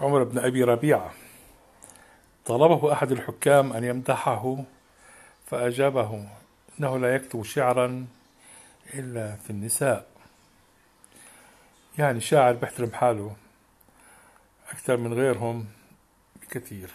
عمر بن أبي ربيعة. طلبه أحد الحكام أن يمدحه فأجابه إنه لا يكتب شعرا إلا في النساء. يعني شاعر بيحترم حاله أكثر من غيرهم بكثير.